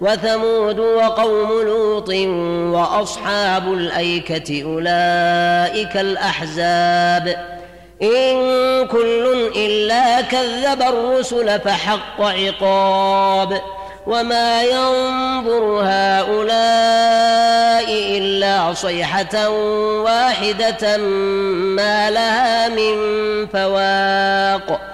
وثمود وقوم لوط وأصحاب الأيكة أولئك الأحزاب. إن كل إلا كذب الرسل فحق عقاب. وما ينظر هؤلاء إلا صيحة واحدة ما لها من فواق.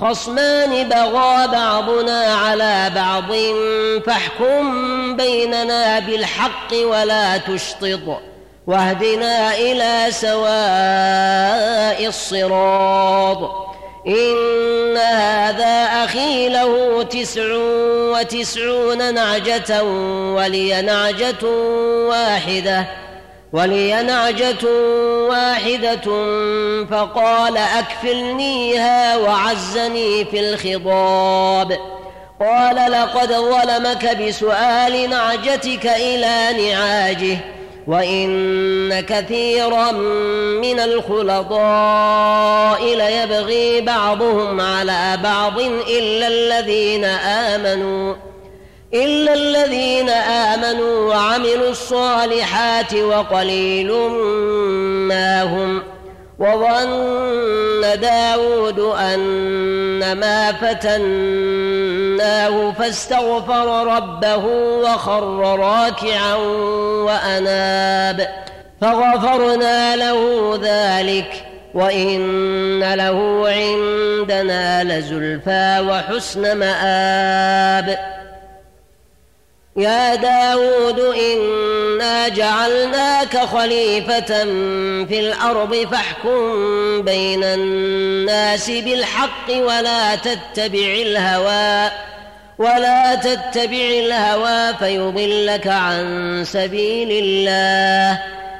خصمان بغى بعضنا على بعض فاحكم بيننا بالحق ولا تشطط واهدنا إلى سواء الصراط. إن هذا أخي له تسع وتسعون نعجة ولي نعجة واحدة. ولي نعجة واحدة فقال أكفلنيها وعزني في الخضاب. قال لقد ظلمك بسؤال نعجتك إلى نعاجه وإن كثيرا من الخلطاء ليبغي بعضهم على بعض إلا الذين آمنوا. إلا الذين آمنوا وعملوا الصالحات وقليل ما هم وظن داود أن ما فتناه فاستغفر ربه وخر راكعا وأناب فغفرنا له ذلك وإن له عندنا لزلفى وحسن مآب يا داود إنا جعلناك خليفة في الأرض فاحكم بين الناس بالحق ولا تتبع الهوى ولا تتبع الهوى فيضلك عن سبيل الله.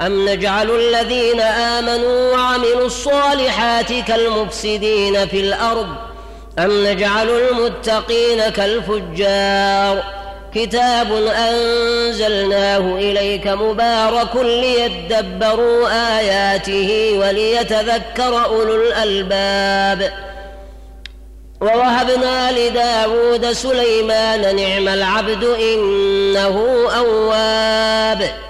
أم نجعل الذين آمنوا وعملوا الصالحات كالمفسدين في الأرض أم نجعل المتقين كالفجار كتاب أنزلناه إليك مبارك ليدبروا آياته وليتذكر أولو الألباب ووهبنا لداود سليمان نعم العبد إنه أواب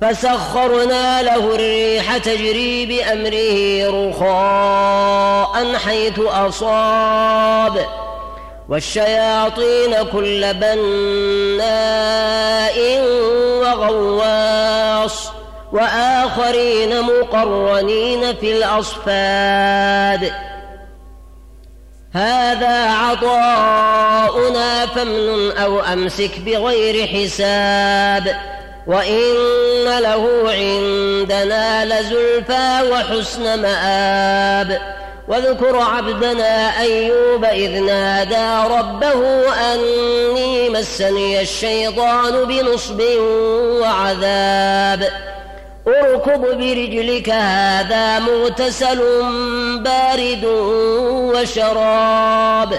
فسخرنا له الريح تجري بأمره رخاء حيث أصاب. والشياطين كل بناء وغواص. وآخرين مقرنين في الأصفاد. هذا عطاؤنا فامنن أو أمسك بغير حساب. وان له عندنا لزلفى وحسن مآب واذكر عبدنا ايوب اذ نادى ربه اني مسني الشيطان بنصب وعذاب اركض برجلك هذا مغتسل بارد وشراب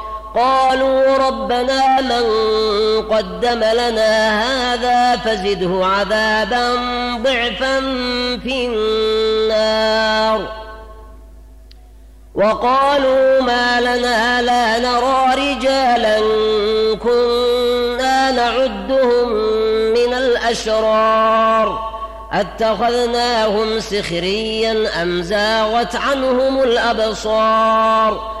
قالوا ربنا من قدم لنا هذا فزده عذابا ضعفا في النار. وقالوا ما لنا لا نرى رجالا كنا نعدهم من الأشرار. أتخذناهم سخريا أم زاغت عنهم الأبصار؟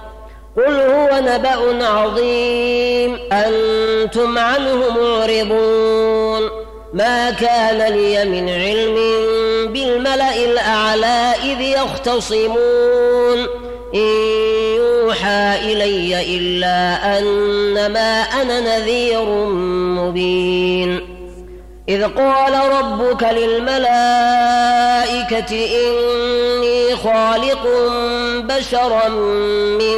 قل هو نبأ عظيم. أنتم عنه معرضون. ما كان لي من علم بالملأ الأعلى إذ يختصمون. إن يوحى إلي إلا أنما أنا نذير مبين. إذ قال ربك للملائكة إني خالق بشرا من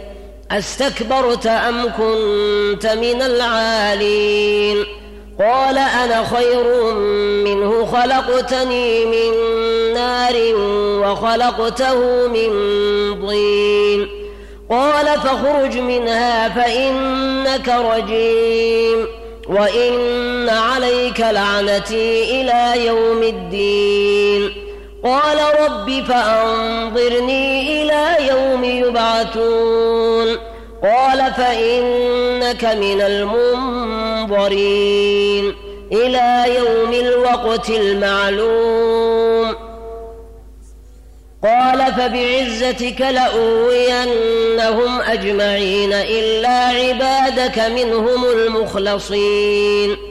أستكبرت أم كنت من العالين؟ قال أنا خير منه خلقتني من نار وخلقته من طين قال فاخرج منها فإنك رجيم وإن عليك لعنتي إلى يوم الدين. قال رب فأنظرني إلى يوم يبعثون. قال فإنك من المنظرين. إلى يوم الوقت المعلوم. قال فبعزتك لأوينهم أجمعين إلا عبادك منهم المخلصين.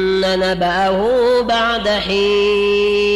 نبأه بعد حين.